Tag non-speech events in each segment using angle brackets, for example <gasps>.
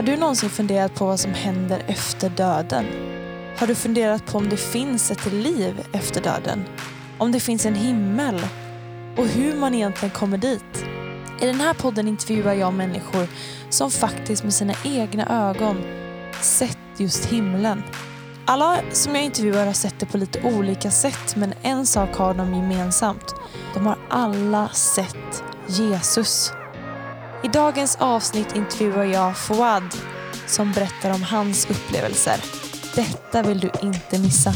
Har du någonsin funderat på vad som händer efter döden? Har du funderat på om det finns ett liv efter döden? Om det finns en himmel? Och hur man egentligen kommer dit? I den här podden intervjuar jag människor som faktiskt med sina egna ögon sett just himlen. Alla som jag intervjuar har sett det på lite olika sätt men en sak har de gemensamt. De har alla sett Jesus. I dagens avsnitt intervjuar jag Fouad som berättar om hans upplevelser. Detta vill du inte missa.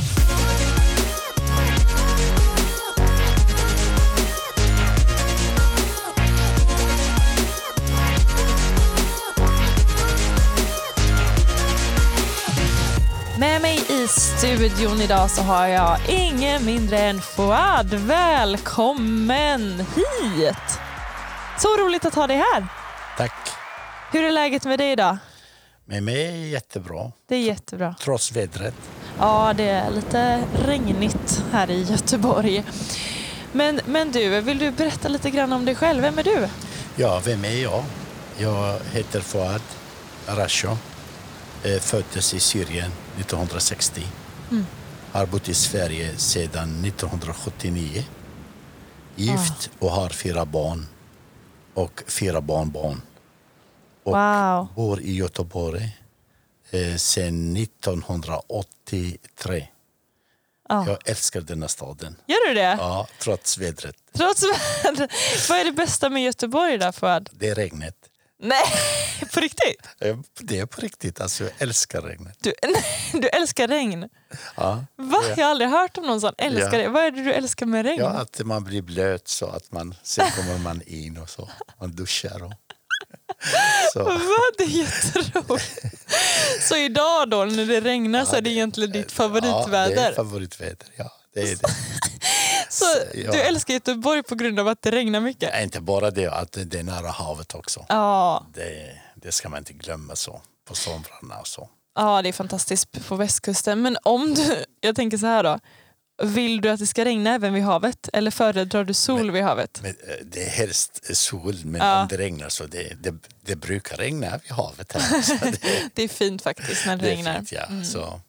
Med mig i studion idag så har jag ingen mindre än Fouad. Välkommen hit! Så roligt att ha dig här. Tack. Hur är läget med dig idag? Med mig är jättebra, Det är jättebra. trots vädret. Ja, det är lite regnigt här i Göteborg. Men, men du, vill du berätta lite grann om dig själv? Vem är du? Ja, vem är jag? Jag heter Fouad Rasho. Eh, Föddes i Syrien 1960. Mm. Har bott i Sverige sedan 1979. Gift och har fyra barn och fyra barnbarn. Och Wow. bor i Göteborg eh, sedan 1983. Ja. Jag älskar denna staden. Gör du det? Ja, trots vädret. Trots vädret. Vad är det bästa med Göteborg då, Fouad? Det är regnet. Nej, <laughs> på riktigt? Eh, Det är på riktigt. Alltså, jag älskar regnet. Du, <laughs> du älskar regn? Ja. Va? Ja. Jag har aldrig hört om någon som älskar Ja. det. Vad är det du älskar med regn? ja, att man blir blöt så att man sen kommer man in och så. Man duschar. Och, <laughs> så. Va? Det är jätteroligt. Så idag då när det regnar så är det egentligen ditt Ja, det favoritväder? är favoritväder. Ja, det är det. Så ja. du älskar Göteborg på grund av att det regnar mycket? Ja, Inte bara det, att det är nära havet också. Ja, Det, det ska man inte glömma så på somrarna och så. ja, det är fantastiskt på västkusten. Men om du, <laughs> jag tänker så här då. Vill du att det ska regna även vid havet eller föredrar du sol vid havet? Men, eh, det är helst sol, men Ja. om det regnar så det, det, det brukar regna vid havet här. Det, <laughs> Det är fint faktiskt när det, regnar. fint, ja. så,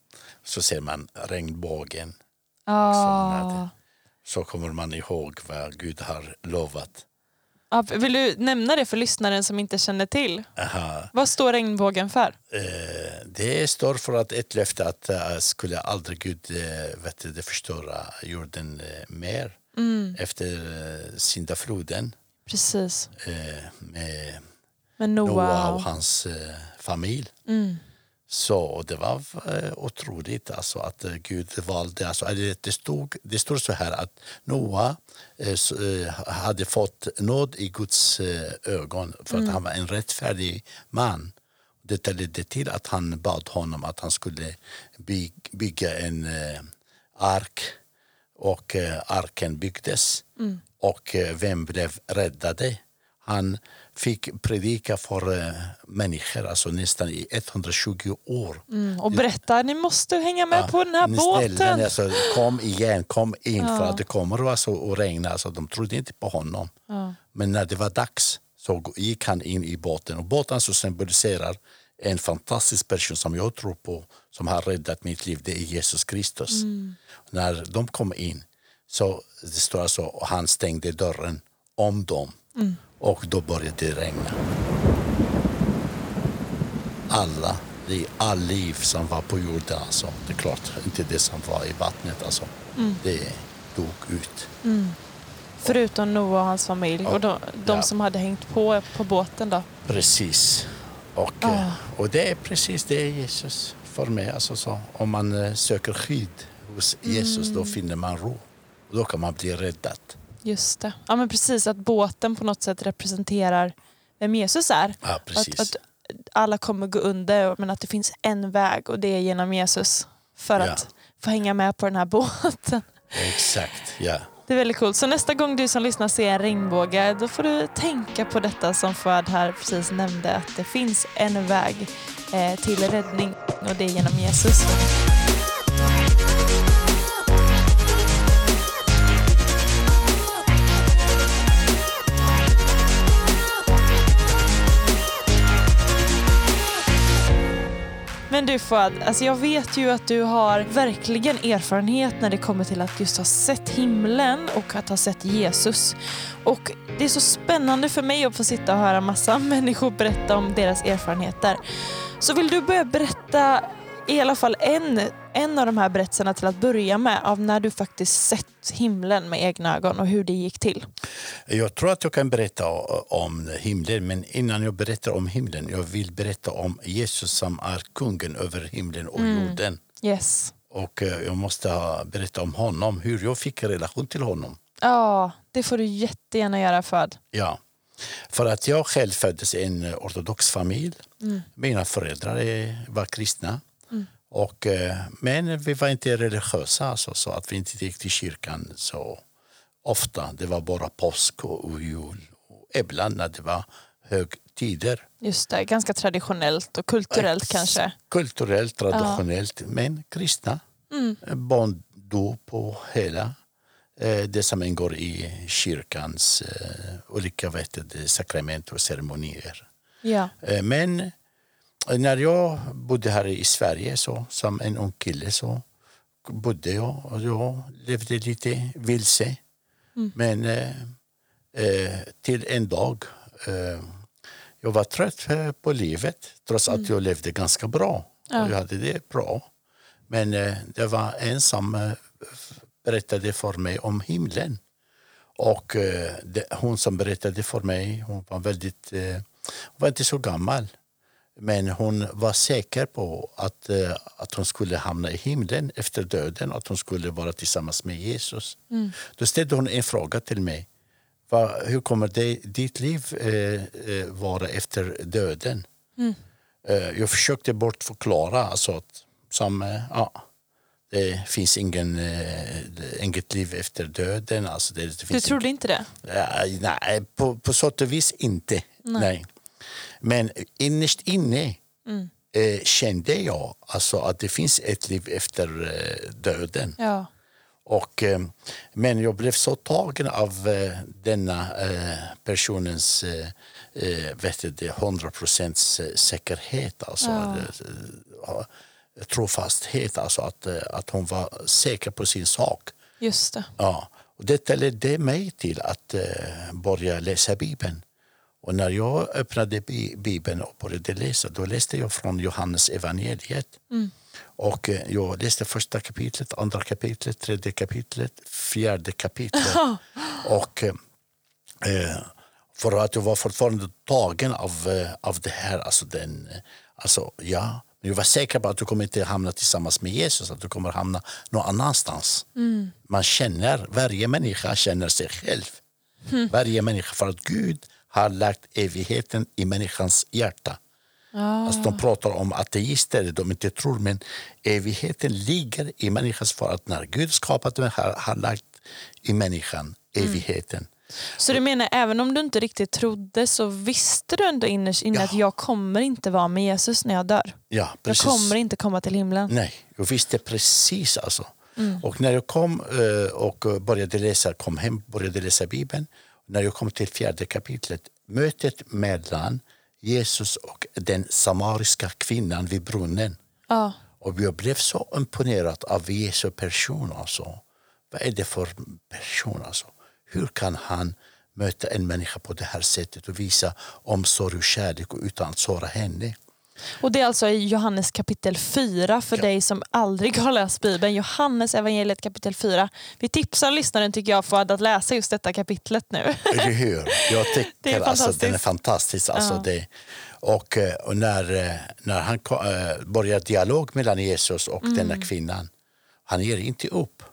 så ser man regnbågen. Ja. Så kommer man ihåg vad Gud har lovat. Ja, vill du nämna det för lyssnaren som inte känner till? Aha. Vad står regnbågen för? Eh, Det står för att ett löfte att uh, skulle aldrig Gud uh, vet du, förstöra jorden mer Mm, efter syndafloden precis. med Med Noa Noah. och hans familj. Mm. Så det var uh, otroligt alltså, att uh, Gud valde. Alltså, det, stod, det står så här att Noa uh, hade fått nåd i Guds ögon för att han var en rättfärdig man. Detta ledde till att han bad honom att han skulle by, bygga en ark och arken byggdes. Och uh, vem blev räddade? Han fick predika för uh, människor alltså nästan i 120 år. Mm. Och berätta, ni måste hänga med på den här båten. Alltså, kom igen, kom in Ja. för att det kommer alltså att regna. Alltså, de trodde inte på honom. Ja. Men när det var dags så gick han in i båten. Och båten så symboliserar en fantastisk person som jag tror på som har räddat mitt liv. Det är Jesus Kristus. När de kom in så det står alltså han stängde dörren om dem och då började det regna. Alla, det all liv som var på jorden, alltså, det är klart inte det som var i vattnet, alltså, det dog ut. Förutom Noah och hans familj och de, de Ja. som hade hängt på på båten då. Precis. Och, Ah. och det är precis det Jesus för mig. Alltså så, om man eh, söker skydd hos Jesus Mm. då finner man ro. Och då kan man bli räddad. Just det. Ja men precis, att båten på något sätt representerar vem Jesus är. Ja, precis. Att, att alla kommer gå under men att det finns en väg och det är genom Jesus. För Ja. att få hänga med på den här <laughs> båten. Exakt, ja. Det är väldigt coolt. Så nästa gång du som lyssnar ser en regnbåge då får du tänka på detta som Fuad här precis nämnde. Att det finns en väg eh, till räddning och det är genom Jesus. Dig Fouad, Alltså jag vet ju att du har verkligen erfarenhet när det kommer till att just ha sett himlen och att ha sett Jesus. Och det är så spännande för mig att få sitta och höra massa <laughs> människor berätta om deras erfarenheter. Så vill du börja berätta i alla fall en, en av de här berättelserna till att börja med av när du faktiskt sett himlen med egna ögon och hur det gick till? Jag tror att jag kan berätta om himlen, men innan jag berättar om himlen, jag vill berätta om Jesus som är kungen över himlen och mm. jorden. Yes. Och eh, jag måste berätta om honom, hur jag fick en relation till honom. Ja, det får du jättegärna göra Föd. Ja. För att jag själv föddes i en ortodox familj. Mm. Mina föräldrar var kristna. Och, eh, men vi var inte religiösa, alltså, så att vi inte gick till kyrkan så ofta. Det var bara påsk och jul och ibland när det var högtider. Just det, ganska traditionellt och kulturellt Ex kanske? Kulturellt, traditionellt, ja. men kristna. Mm. Barndop och hela eh, det som ingår i kyrkans eh, olika vet sakrament och ceremonier. Ja. Men när jag bodde här i Sverige så, som en ung kille så bodde jag och jag levde lite vilse. Mm. Men eh, eh, till en dag eh, jag var trött eh, på livet trots mm. att jag levde ganska bra. Ja. Jag hade det bra. Men eh, det var en som eh, berättade för mig om himlen. Och det, hon som berättade för mig, hon var väldigt, hon var inte så gammal. Men hon var säker på att, eh, att hon skulle hamna i himlen efter döden och att hon skulle vara tillsammans med Jesus. Mm. Då ställde hon en fråga till mig. Va, hur kommer det, ditt liv eh, eh vara efter döden? Mm. Eh, jag försökte bortförklara alltså att som, eh, ja, det finns ingen, inget liv efter döden. Alltså det, det du trodde ingen, inte det? nej, på, på så vis inte. Nej. nej. Men innerst inne mm. eh, kände jag alltså att det finns ett liv efter eh, döden. Ja. Och, eh, men jag blev så tagen av eh, denna eh, personens eh, vet du, 100 procents säkerhet. Alltså, ja. trofasthet, alltså att, att hon var säker på sin sak. Just det. Ja. Och detta ledde mig till att börja läsa Bibeln. Och när jag öppnade Bibeln och började läsa, då läste jag från Johannes evangeliet. Mm. Och eh, jag läste första kapitlet, andra kapitlet, tredje kapitlet, fjärde kapitlet. <laughs> och eh, eh, för att jag var fortfarande tagen av, eh, av det här. Alltså den, alltså, ja, men jag var säker på att du kommer inte hamna tillsammans med Jesus, att du kommer hamna någon annanstans. Mm. Man känner, varje människa känner sig själv. Mm. Varje människa, för att Gud har lagt evigheten i människans hjärta. Ah. Alltså de pratar om ateister, de inte tror, men evigheten ligger i människans för att när Gud skapade människan har lagt i människan mm. evigheten. Mm. Så du menar även om du inte riktigt trodde så visste du ändå innerst inne ja. att jag kommer inte vara med Jesus när jag dör? Ja, precis. Jag kommer inte komma till himlen? Nej, jag visste precis alltså. Mm. Och när jag kom eh, och började läsa, kom hem började läsa Bibeln när jag kom till fjärde kapitlet, mötet mellan Jesus och den samariska kvinnan vid brunnen. Ja. Och jag blev så imponerad av Jesu person. Alltså. Vad är det för person? Alltså? Hur kan han möta en människa på det här sättet och visa omsorg och kärlek utan att såra henne? Och Det är alltså i Johannes kapitel 4 för ja. dig som aldrig har läst Bibeln. Johannes evangeliet kapitel 4. Vi tipsar lyssnaren tycker jag för att läsa just detta kapitlet nu. Eller hur? Jag <laughs> tycker det är alltså, den är fantastisk. Alltså ja. det, och, eh, och, när, eh, när han äh, börjar dialog mellan Jesus och mm. denna kvinnan, han ger inte upp.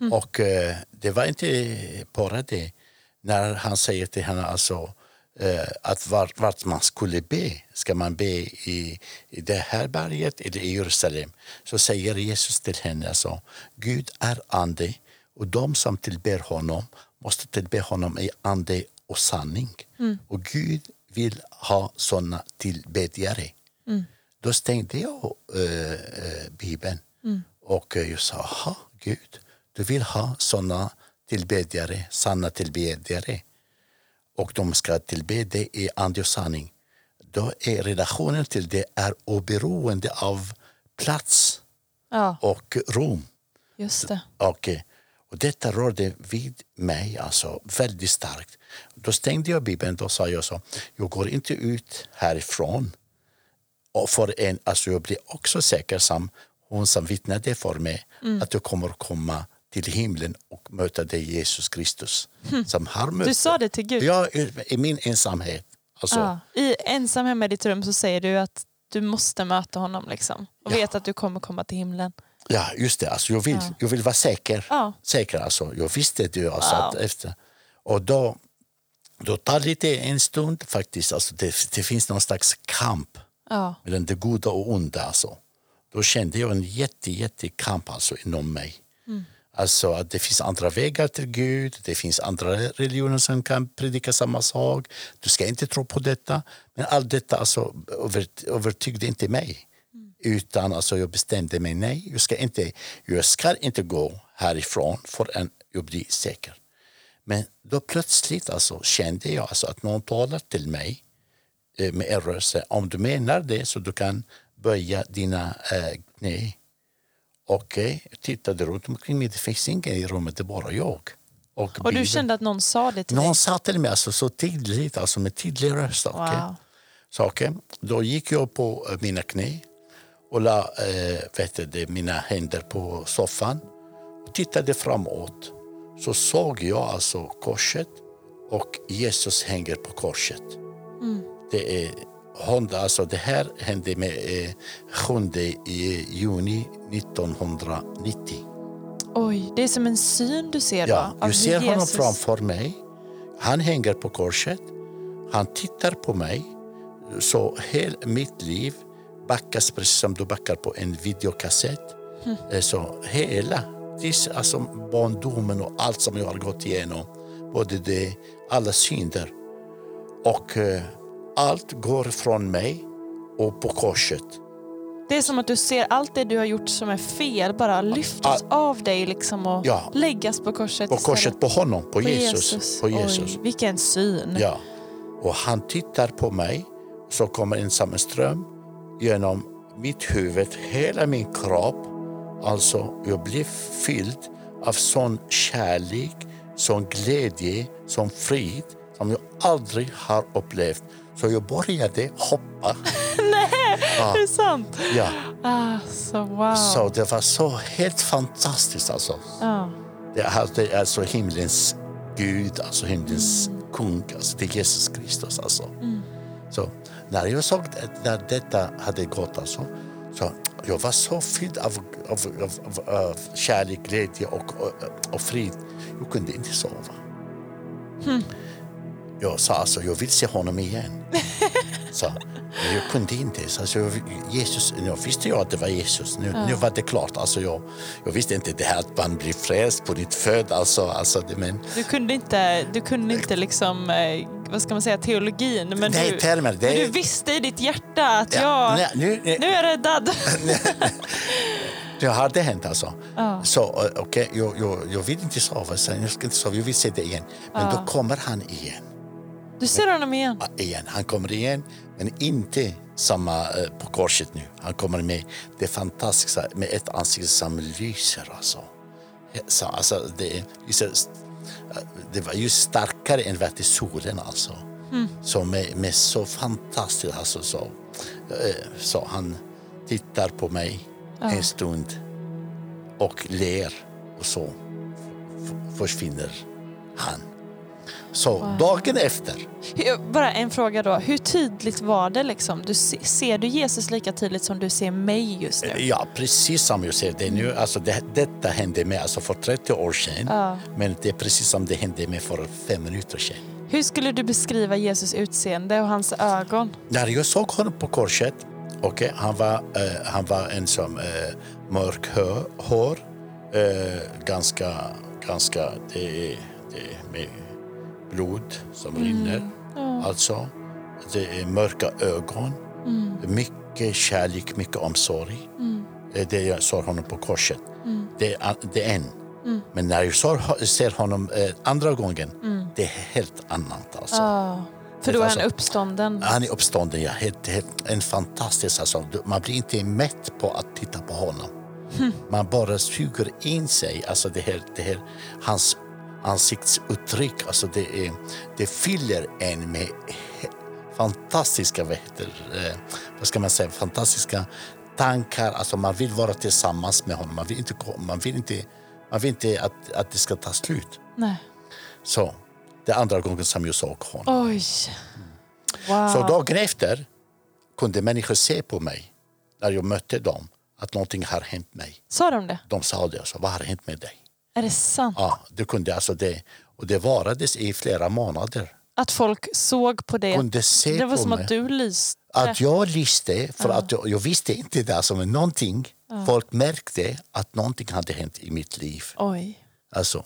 Mm. Och äh, det var inte bara det. När han säger till henne alltså eh, att vart, vart, man skulle be. Ska man be i, i det här berget eller i Jerusalem? Så säger Jesus till henne alltså, Gud är ande och de som tillber honom måste tillbe honom i ande och sanning. Mm. Och Gud vill ha såna tillbedjare. Mm. Då stängde jag äh, äh, Bibeln mm. och jag sa, aha, Gud, du vill ha såna tillbedjare, sanna tillbedjare och de ska tillbe det i ande och sanning, då är relationen till det är oberoende av plats Ja, och rum. just det. Och, och detta rörde vid mig alltså väldigt starkt. Då stängde jag Bibeln och sa jag så, jag går inte ut härifrån och för en, alltså jag blir också säker som hon som vittnade för mig att jag kommer komma till himlen och möta dig Jesus Kristus. Som har mött Du sa det till Gud? Ja, i, min ensamhet. Alltså, Ja. I ensam hemma i ditt rum så säger du att du måste möta honom liksom. och Ja. vet att du kommer komma till himlen. Ja, just det. Alltså, jag, vill, Ja. jag vill vara säker. Ja. säker alltså. Jag visste det. Alltså, Wow. att efter. Och då, då tar det lite en stund faktiskt. Alltså, det, det finns någon slags kamp Ja. mellan det goda och onda. Alltså. Då kände jag en jätte, jätte kamp alltså, inom mig. Alltså att det finns andra vägar till Gud, det finns andra religioner som kan predika samma sak. Du ska inte tro på detta. Men allt detta alltså, över, övertygde inte mig. Utan alltså, jag bestämde mig, nej, jag ska inte, jag ska inte gå härifrån förrän jag blir säker. Men då plötsligt alltså, kände jag alltså, att någon talar till mig eh, med en röst. Om du menar det så du kan böja dina eh, knä. Okej, jag tittade runt omkring mig. Det finns ingen i rummet, det är bara jag. Och, Och du kände att någon sa det till Någon dig? sa till mig alltså, så tydligt, alltså med tydlig röst. Wow. Så, okej, Då gick jag på eh, mina knä och la eh, vet du, mina händer på soffan och tittade framåt. Så såg jag alltså korset och Jesus hänger på korset. Det, är, hon- alltså det här hände med eh, 7 i juni 1990. Oj, det är som en syn du ser då? Ja, av jag hur ser honom Jesus- framför mig. Han hänger på korset. Han tittar på mig. Så hela mitt liv backas precis som du backar på en videokassett. <laughs> Eh, Så hela, tills, alltså barndomen och allt som jag har gått igenom. Både det, alla synder. Och eh, allt går från mig och på korset. Det är som att du ser allt det du har gjort som är fel bara lyftas av dig liksom och Ja. läggas på korset På korset på honom, på, På Jesus. På Jesus. Oj, vilken syn. Ja. Och han tittar på mig, så kommer en ström genom mitt huvud, hela min kropp. Alltså, jag blir fylld av sån kärlek, sån glädje, sån frid som jag aldrig har upplevt. Så jag började hoppa. <laughs> Är det sant? Ja. Alltså, wow. Så det var så helt fantastiskt. Alltså. Ja. Det är alltså- det är alltså himlens Gud, alltså himlens kung, alltså det är Jesus Kristus. Alltså. Så när jag såg det, när detta hade gått, alltså, så jag var så fylld av, av, av, av, kärlek, glädje och, och, och frid. Jag kunde inte sova. Jag sa alltså, jag vill se honom igen. <laughs> så, men jag kunde inte. Så alltså, jag, Jesus, jag visste jag att det var Jesus. Nu, nu var det klart. Alltså, jag, jag visste inte det här att man blir frälst på ditt född. Alltså, alltså, men, Du kunde inte, du kunde inte liksom, eh, vad ska man säga, teologin. Men Nej, du, termer, det men du visste i ditt hjärta att Ja, jag, nej, nu- nu är jag räddad. <laughs> det hade hänt alltså. Ja. Så eh, okej, jag, jag, jag vill inte sova. Så jag, ska inte sova. jag vill se det igen. Men då kommer han igen. Du ser honom igen. Ja, igen. Han kommer igen, men inte samma eh, på korset nu. Han kommer med det fantastiska, med ett ansikte som lyser. Alltså. Så, alltså, det, eh, det var ju starkare än vad solen. Alltså. Så med, med så fantastiskt. Alltså, så, eh, så han tittar på mig en stund och ler och så försvinner han. Så dagen efter Bara en fråga då. Hur tydligt var det? Liksom? Du, se- ser du Jesus lika tydligt som du ser mig just nu? Ja, precis som jag ser det nu. Alltså det, detta hände mig alltså för 30 år sedan. Ja. Men det är precis som det hände mig för fem minuter sedan. Hur skulle du beskriva Jesus utseende och hans ögon? När jag såg honom på korset, okay, han, var, eh, han var en som eh, mörk hår, eh, ganska, ganska, det det med blod som rinner. Alltså, det är mörka ögon, mycket kärlek, mycket omsorg. Det är det jag såg honom på korset. Det, är, det är en. Men när jag såg, ser honom eh, andra gången, det är helt annat. Alltså. Ja. För då är Alltså, han uppstånden. Han är uppstånden, ja. Helt, helt, en fantastisk... Alltså, man blir inte mätt på att titta på honom. Man bara suger in sig. Alltså det här, det här, hans ansiktsuttryck, alltså det, är, det fyller en med fantastiska, vad, heter, eh, vad ska man säga, fantastiska tankar. Alltså man vill vara tillsammans med honom. Man vill inte, man vill inte, man vill inte att, att det ska ta slut. Nej. Så det är andra gången som jag såg honom. Oj. Wow. Så dagen efter kunde människor se på mig när jag mötte dem att någonting har hänt mig. Sa de det? De sa det, alltså, vad har hänt med dig? Är det sant? Ja, det kunde alltså det. Och det varades i flera månader. Att folk såg på det? Kunde se det var som mig. att du lyste. Att jag lyste, för att jag, jag visste inte det, alltså, men någonting. Folk märkte att någonting hade hänt i mitt liv. Oj. Alltså,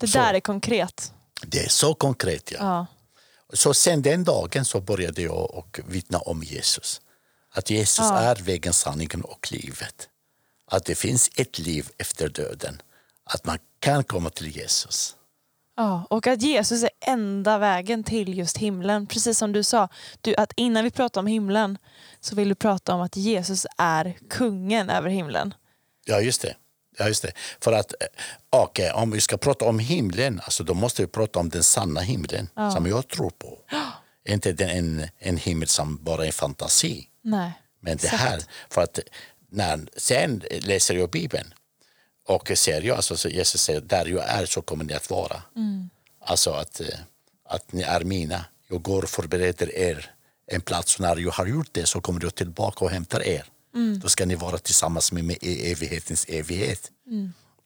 Det Så. där är konkret. det är så konkret. Ja. Ja. Så sen den dagen så började jag och vittna om Jesus. Att Jesus Ja. är vägen, sanningen och livet. Att det finns ett liv efter döden. Att man kan komma till Jesus. Ja, och att Jesus är enda vägen till just himlen. Precis som du sa, du, att innan vi pratar om himlen så vill du prata om att Jesus är kungen över himlen. Ja, just det. Ja, just det. För att, eh, okej, om vi ska prata om himlen, alltså, då måste vi prata om den sanna himlen som jag tror på. <gasps> Inte den, en, en himmel som bara är en fantasi. Nej. Men det Exakt. här, för att när, sen läser jag Bibeln och ser jag, alltså, så Jesus säger där jag är så kommer ni att vara. Alltså att, eh, att ni är mina. Jag går och förbereder er en plats när jag har gjort det så kommer jag tillbaka och hämtar er. Då ska ni vara tillsammans med mig i evighetens evighet.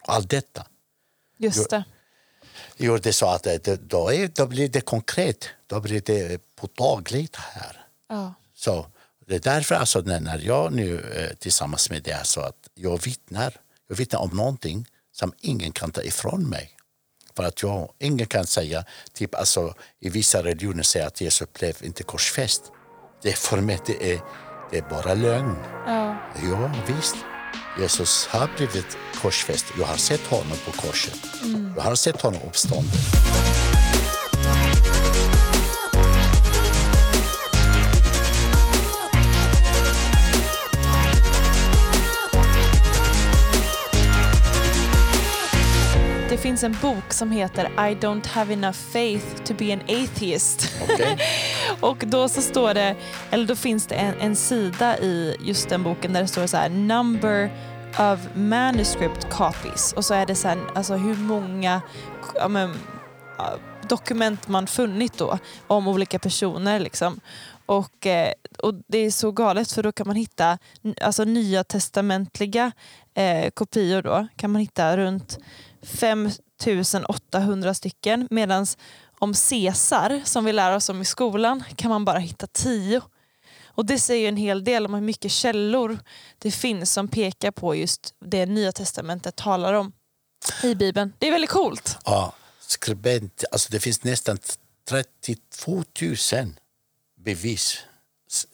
Och allt detta Just det. gör det så att det, då, är, då blir det konkret. Då blir det påtagligt här. Ja. Så det är därför alltså när, jag nu eh, tillsammans med det så att jag vittnar, jag vittnar om någonting som ingen kan ta ifrån mig. För att jag, ingen kan säga, typ alltså i vissa religioner säger att Jesus blev inte korsfäst. Det för mig det är, det är bara lögn. Ja. Ja visst, Jesus har blivit korsfäst. Jag har sett honom på korset. Jag har sett honom uppstånden. Finns en bok som heter I don't have enough faith to be an atheist. Okej? <laughs> Och då så står det, eller då finns det en, en sida i just den boken där det står så här number of manuscript copies och så är det sen alltså hur många ja, men, dokument man funnit då om olika personer liksom. Och, eh, och det är så galet för då kan man hitta alltså nya testamentliga eh, kopior då kan man hitta runt 5800 stycken medan om Caesar, som vi lär oss om i skolan, kan man bara hitta 10. Och det säger en hel del om hur mycket källor det finns som pekar på just det Nya Testamentet talar om i Bibeln. Det är väldigt coolt. Ja, skribent, alltså det finns nästan 32 000 bevis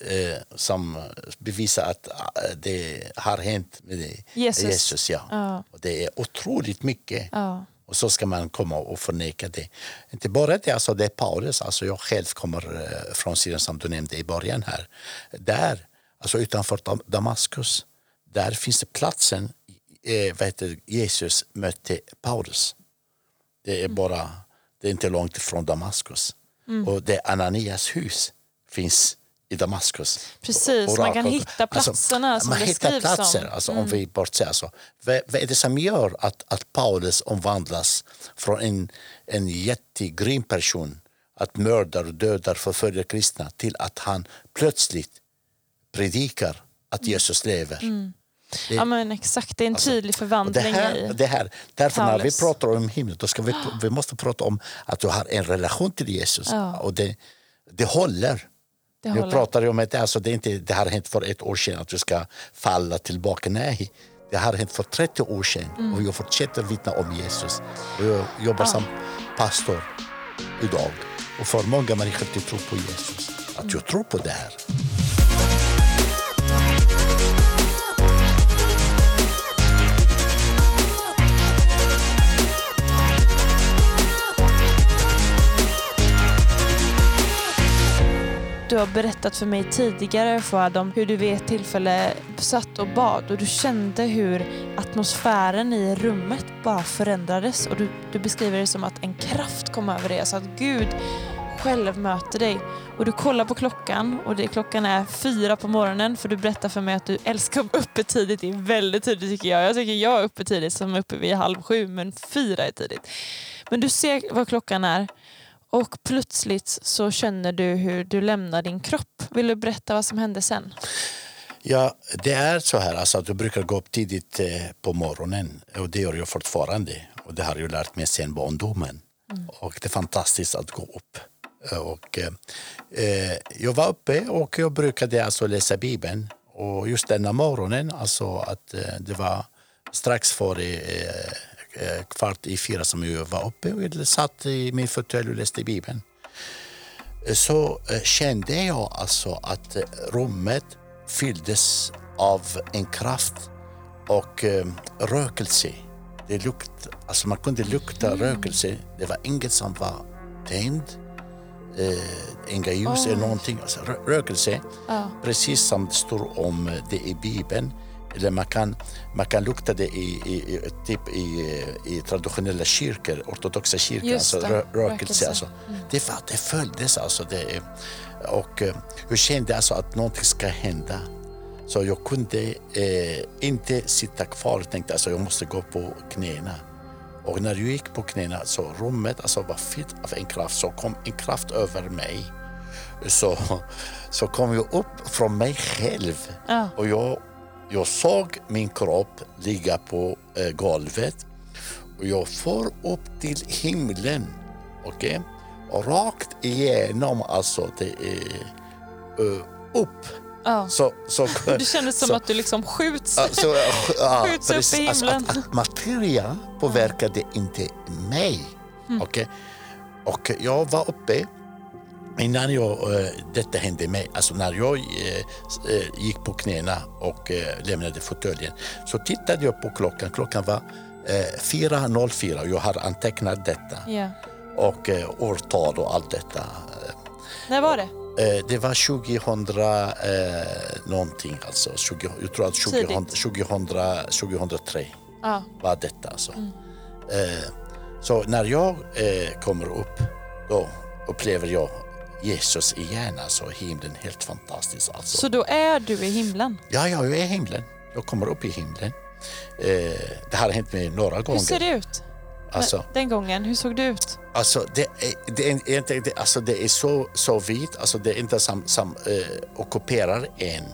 eh, som bevisar att eh, det har hänt med det. Jesus. Jesus ja. Ja. Och det är otroligt mycket. Ja. Och så ska man komma och förneka det. Inte bara det, alltså det är Paulus, alltså jag själv kommer eh, från Syrien som du nämnde i början här. Där, alltså utanför Dam- Damaskus, där finns det platsen eh, vad heter, det, Jesus mötte Paulus. Det är bara, det är inte långt ifrån Damaskus. Och det Ananias hus finns i Damaskus. Precis, man kan hitta platserna som man det hittar skrivs platser, om. Mm. Alltså, om vi bortser. Alltså, vad, vad är det som gör att, att Paulus omvandlas från en, en jättegrym person att mördar, dödar, förföljer kristna till att han plötsligt predikar att Jesus lever? Det- Mm. Ja men exakt, det är en tydlig och det förvandling här, det här, därför när vi Paulus. pratar om himlen, då ska vi, vi måste prata om att du har en relation till Jesus. Ja. Och det, det håller. Det Nu pratar jag om att det, alltså, det, inte, det har hänt för ett år sedan att du ska falla tillbaka. Nej, det har hänt för 30 år sedan Mm. och jag fortsätter vittna om Jesus. Och jag jobbar som pastor idag och får många människor att tro på Jesus. Att jag tror på det här. Du har berättat för mig tidigare Fouad om hur du vid ett tillfälle satt och bad och du kände hur atmosfären i rummet bara förändrades och du, du beskriver det som att en kraft kom över dig, alltså att Gud själv möter dig. Och du kollar på klockan och det, klockan är fyra på morgonen för du berättar för mig att du älskar att vara uppe tidigt. Det är väldigt tidigt tycker jag. Jag tycker jag är uppe tidigt som är uppe vid halv sju men fyra är tidigt. Men du ser vad klockan är och plötsligt så känner du hur du lämnar din kropp. Vill du berätta vad som hände sen? Ja, det är så här alltså, att jag brukar gå upp tidigt eh, på morgonen och det gör jag fortfarande. Och det har jag lärt mig sen barndomen. Mm. Och det är fantastiskt att gå upp. Och, eh, jag var uppe och jag brukade alltså läsa Bibeln. Och just denna morgonen, alltså att eh, det var strax före eh, Eh, kvart i fyra som jag var uppe och satt i min fåtölj och läste Bibeln så eh, kände jag alltså att rummet fylldes av en kraft och eh, rökelse. Det lukt, alltså man kunde lukta mm. rökelse. Det var inget som var tänd, eh, inga ljus oh. eller någonting. Alltså, rökelse, oh. precis som det står om det i Bibeln eller man kan, man kan lukta det i, i, typ i, i traditionella kyrkor, ortodoxa kyrkor, alltså rö, rökelse. Alltså. Mm. Det, var, det följdes alltså. Det, och jag kände alltså att någonting ska hända. Så jag kunde eh, inte sitta kvar och tänkte alltså jag måste gå på knäna. Och när jag gick på knäna så rummet alltså var fyllt av en kraft. Så kom en kraft över mig. Så, så kom jag upp från mig själv. Ja. Och jag jag såg min kropp ligga på eh, golvet och jag får upp till himlen. Okay? Och rakt igenom, alltså det är uh, upp. Ja. Så, så, <laughs> det kändes som så, att du liksom skjuts, så, ja, <laughs> skjuts precis, upp i himlen. Alltså att, att materia påverkade inte mig. Mm. Okay? Och jag var uppe Innan jag, äh, detta hände mig, alltså när jag äh, gick på knäna och lämnade fåtöljen så tittade jag på klockan. Klockan var äh, 4.04 och jag har antecknat detta. Yeah. Och årtal och allt detta. När var det? Det var 2000 eh, någonting, alltså. 20, jag tror att 2000, 2000, 2003 ah. var detta. Alltså. Mm. Eh, så när jag eh, kommer upp, då upplever jag Jesus igen. Alltså himlen, helt fantastiskt. Alltså. Så då är du i himlen? Ja, jag är i himlen. Jag kommer upp i himlen. Eh, det har hänt mig några gånger. Hur ser det ut? Alltså, den gången, hur såg det ut? Alltså det är, det är, det, alltså det är så, så vitt, alltså det är inte som, som eh, ockuperar en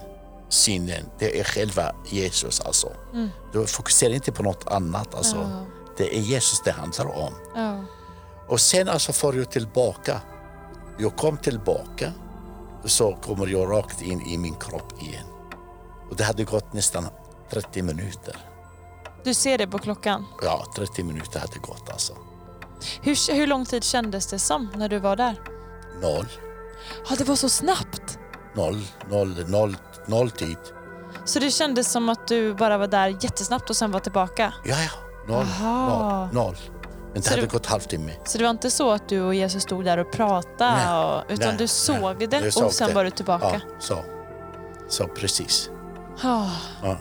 sinnen, det är själva Jesus. Alltså. Mm. Du fokuserar inte på något annat. Alltså. Oh. Det är Jesus det handlar om. Oh. Och sen alltså får du tillbaka jag kom tillbaka så kommer jag rakt in i min kropp igen. Och det hade gått nästan 30 minuter. Du ser det på klockan? Ja, 30 minuter hade gått alltså. Hur, hur lång tid kändes det som när du var där? Noll. Ja, det var så snabbt? Noll, noll, noll, noll tid. Så det kändes som att du bara var där jättesnabbt och sen var tillbaka? Ja, ja. Noll, noll, noll. Men det så hade det, gått halvtimme. Så det var inte så att du och Jesus stod där och pratade? Nej, och, utan nej, du såg nej, det och sen det. var du tillbaka? Ja, så. Så precis. Oh. Ja.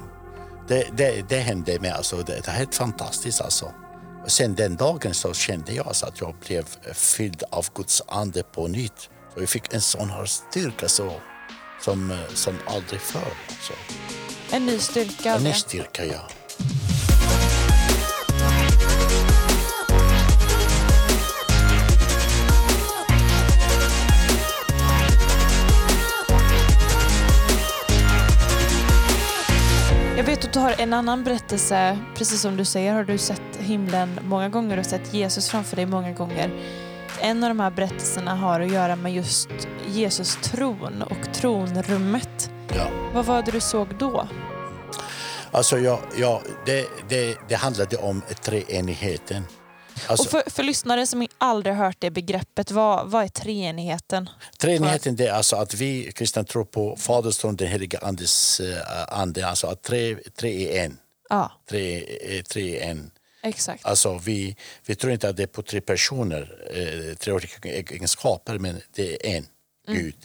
Det, det, det hände mig. Alltså, det, det är helt fantastiskt. Alltså. Och sen den dagen så kände jag alltså att jag blev fylld av Guds ande på nytt. Så jag fick en sån här styrka så, som, som aldrig förr. Så. En ny styrka? En ny styrka, ja. Jag vet att du har en annan berättelse, precis som du säger har du sett himlen många gånger och sett Jesus framför dig många gånger. En av de här berättelserna har att göra med just Jesus tron och tronrummet. Ja. Vad var det du såg då? Alltså, ja, ja, det, det, det handlade om treenigheten. Alltså, och för, för lyssnare som aldrig hört det begreppet, vad, vad är treenigheten? Treenigheten är alltså att vi kristna tror på Fader, Son, den helige Andes uh, ande. Alltså att tre, tre är en. Ja. Tre, eh, tre är en. Exakt. Alltså vi, vi tror inte att det är på tre personer, eh, tre olika egenskaper, men det är en, mm. Gud.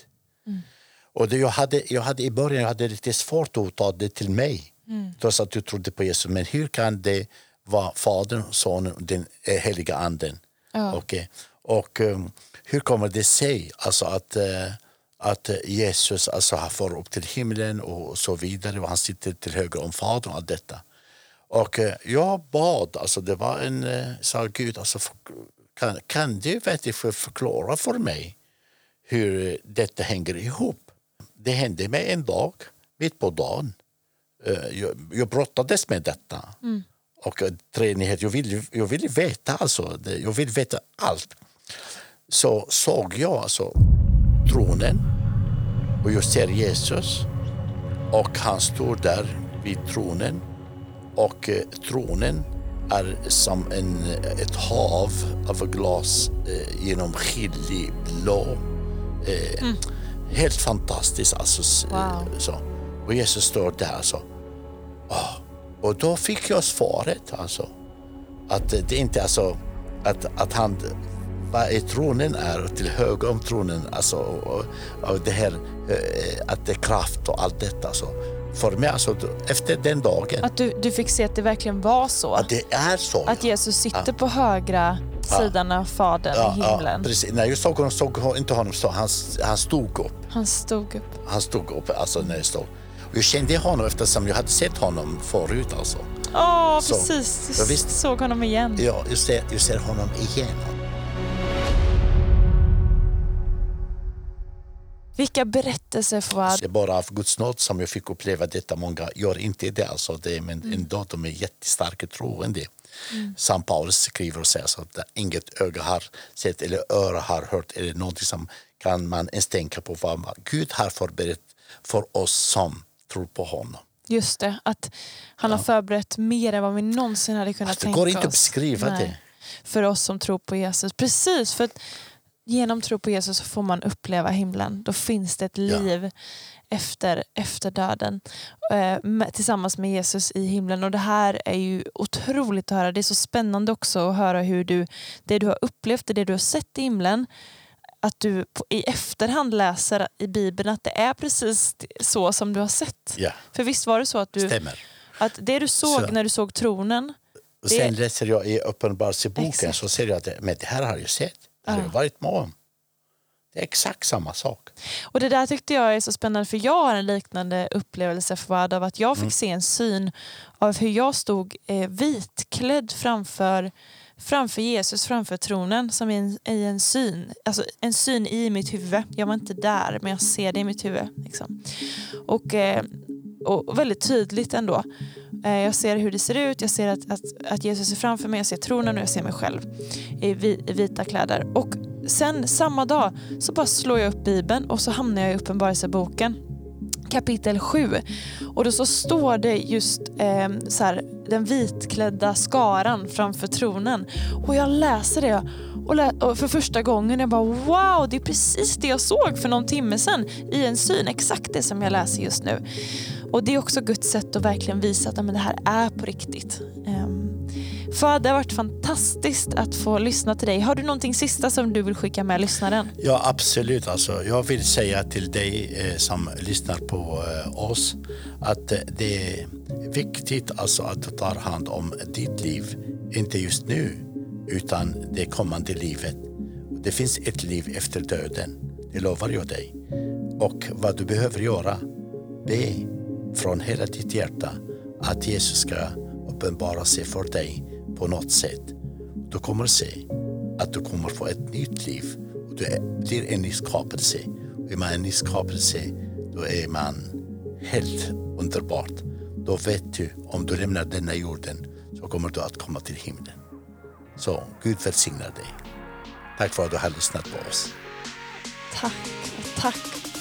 Och det, jag, hade, jag hade i början jag hade lite svårt att ta det till mig, Mm. trots att du trodde på Jesus. Men hur kan det vara Fadern, Sonen och den eh, heliga Anden? Ja. Okej. Och um, hur kommer det sig alltså att, eh, att Jesus alltså, har får upp till himlen och så vidare och han sitter till höger om Fadern och allt detta? Och eh, jag bad, alltså det var en, eh, sa Gud, alltså, för- kan, kan du för- förklara för mig hur detta hänger ihop? Det hände mig en dag, mitt på dagen. Jag, jag brottades med detta. Och eh, treenighet, jag ville, jag ville veta alltså, jag ville veta allt. Så såg jag alltså tronen och jag ser Jesus och han står där vid tronen och eh, tronen är som en, ett hav av glas eh, genomskinlig blå. Eh, Helt fantastiskt. Alltså, s- Wow. eh, så. Och Jesus står där. Så. Ah. Och då fick jag svaret. Alltså, att det inte är så att, att han vad är tronen är till höger om tronen alltså, och, och det här eh, att det är kraft och allt detta. Så. För mig, alltså, efter den dagen, Att du, du fick se att det verkligen var så. att det är så. Att Jesus sitter på högra sidan av Fadern i himlen. precis. När jag såg honom såg inte honom stå, han, han stod upp. Han stod upp. Han stod upp alltså när jag stod. Jag kände honom eftersom jag hade sett honom förut. Alltså. Ja, Så. precis. Du Ja, visst. såg honom igen. Ja, jag ser, jag ser honom igen. Vilka berättelser Fouad. Det är bara av Guds nåd som jag fick uppleva detta. Många gör inte det. Alltså det men Mm. ändå de är jättestarka troende. Som Paulus skriver och säger så att inget öga har sett eller öra har hört eller något som kan man ens tänka på vad Gud har förberett för oss som tror på honom. Just det, att han har förberett mer än vad vi någonsin hade kunnat Alltså, det tänka går inte att oss. beskriva Nej. det. För oss som tror på Jesus. Precis, för att genom tro på Jesus får man uppleva himlen. Då finns det ett Ja. liv efter, efter döden eh, med, tillsammans med Jesus i himlen. Och Det här är ju otroligt att höra. Det är så spännande också att höra hur du, det du har upplevt, det du har sett i himlen, att du på, i efterhand läser i Bibeln att det är precis så som du har sett. Ja, För visst var det så att, du, stämmer. att det du såg Så. när du såg tronen, Och Det- sen läser jag i Uppenbarelseboken så ser jag att det, men det här har jag sett. Det har Ja. jag varit med om. Det är exakt samma sak. Och det där tyckte jag är så spännande för jag har en liknande upplevelse för vad av att jag fick Mm. se en syn av hur jag stod eh, vitklädd framför, framför Jesus, framför tronen som i en, i en syn. Alltså en syn i mitt huvud. Jag var inte där men jag ser det i mitt huvud. Liksom. Och, eh, och väldigt tydligt ändå. Eh, jag ser hur det ser ut, jag ser att, att, att Jesus är framför mig, jag ser tronen och jag ser mig själv i, vi, i vita kläder. Och sen samma dag så bara slår jag upp Bibeln och så hamnar jag i Uppenbarelseboken kapitel 7. Och då så står det just eh, så här, den vitklädda skaran framför tronen. Och jag läser det och, lä- och för första gången jag bara wow, det är precis det jag såg för någon timme sedan i en syn. Exakt det som jag läser just nu. Och det är också Guds sätt att verkligen visa att men det här är på riktigt. Eh, Fad, det har varit fantastiskt att få lyssna till dig. Har du någonting sista som du vill skicka med lyssnaren? Ja, absolut. Alltså, jag vill säga till dig eh, som lyssnar på eh, oss att eh, det är viktigt alltså, att du tar hand om ditt liv. Inte just nu, utan det kommande livet. Det finns ett liv efter döden, det lovar jag dig. Och vad du behöver göra, be från hela ditt hjärta att Jesus ska uppenbara sig för dig på något sätt. Du kommer se att du kommer få ett nytt liv och du blir en ny skapelse. Och är man en ny skapelse, då är man helt underbart. Då vet du, om du lämnar denna jorden så kommer du att komma till himlen. Så Gud välsignar dig. Tack för att du har lyssnat på oss. Tack, tack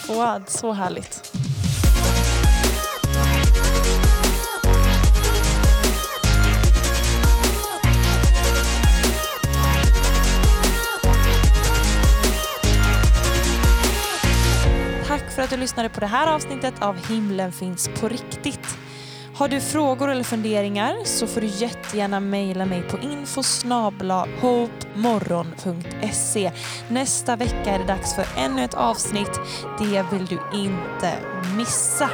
Fouad. Så härligt. Att du lyssnade på det här avsnittet av Himlen finns på riktigt. Har du frågor eller funderingar så får du jättegärna mejla mig på info.hopemorgon.se. Nästa vecka är det dags för ännu ett avsnitt. Det vill du inte missa.